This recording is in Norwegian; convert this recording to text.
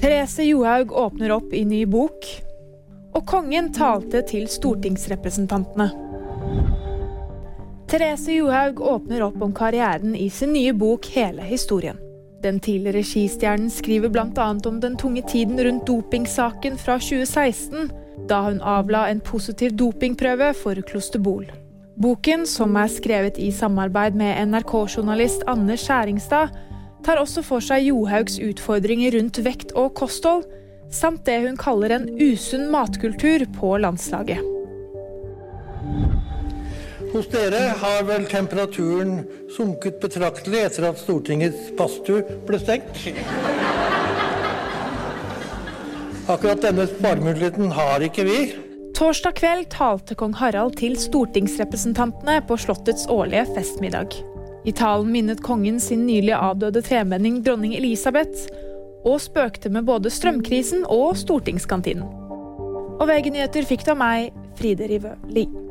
Therese Johaug åpner opp i ny bok. Og kongen talte til stortingsrepresentantene. Therese Johaug åpner opp om karrieren i sin nye bok 'Hele historien'. Den tidligere skistjernen skriver bl.a. om den tunge tiden rundt dopingsaken fra 2016, da hun avla en positiv dopingprøve for klosterbol. Boken, som er skrevet i samarbeid med NRK-journalist Anne Skjæringstad, tar også for seg Johaugs utfordringer rundt vekt og kosthold, samt det hun kaller en usunn matkultur på landslaget. Hos dere har vel temperaturen sunket betraktelig etter at Stortingets badstue ble stengt? Akkurat denne sparemuligheten har ikke vi. Torsdag kveld talte kong Harald til stortingsrepresentantene på Slottets årlige festmiddag. I talen minnet kongen sin nylig avdøde tremenning dronning Elisabeth, og spøkte med både strømkrisen og stortingskantinen. Og VG-nyheter fikk du av meg, Fride Rivø Lie.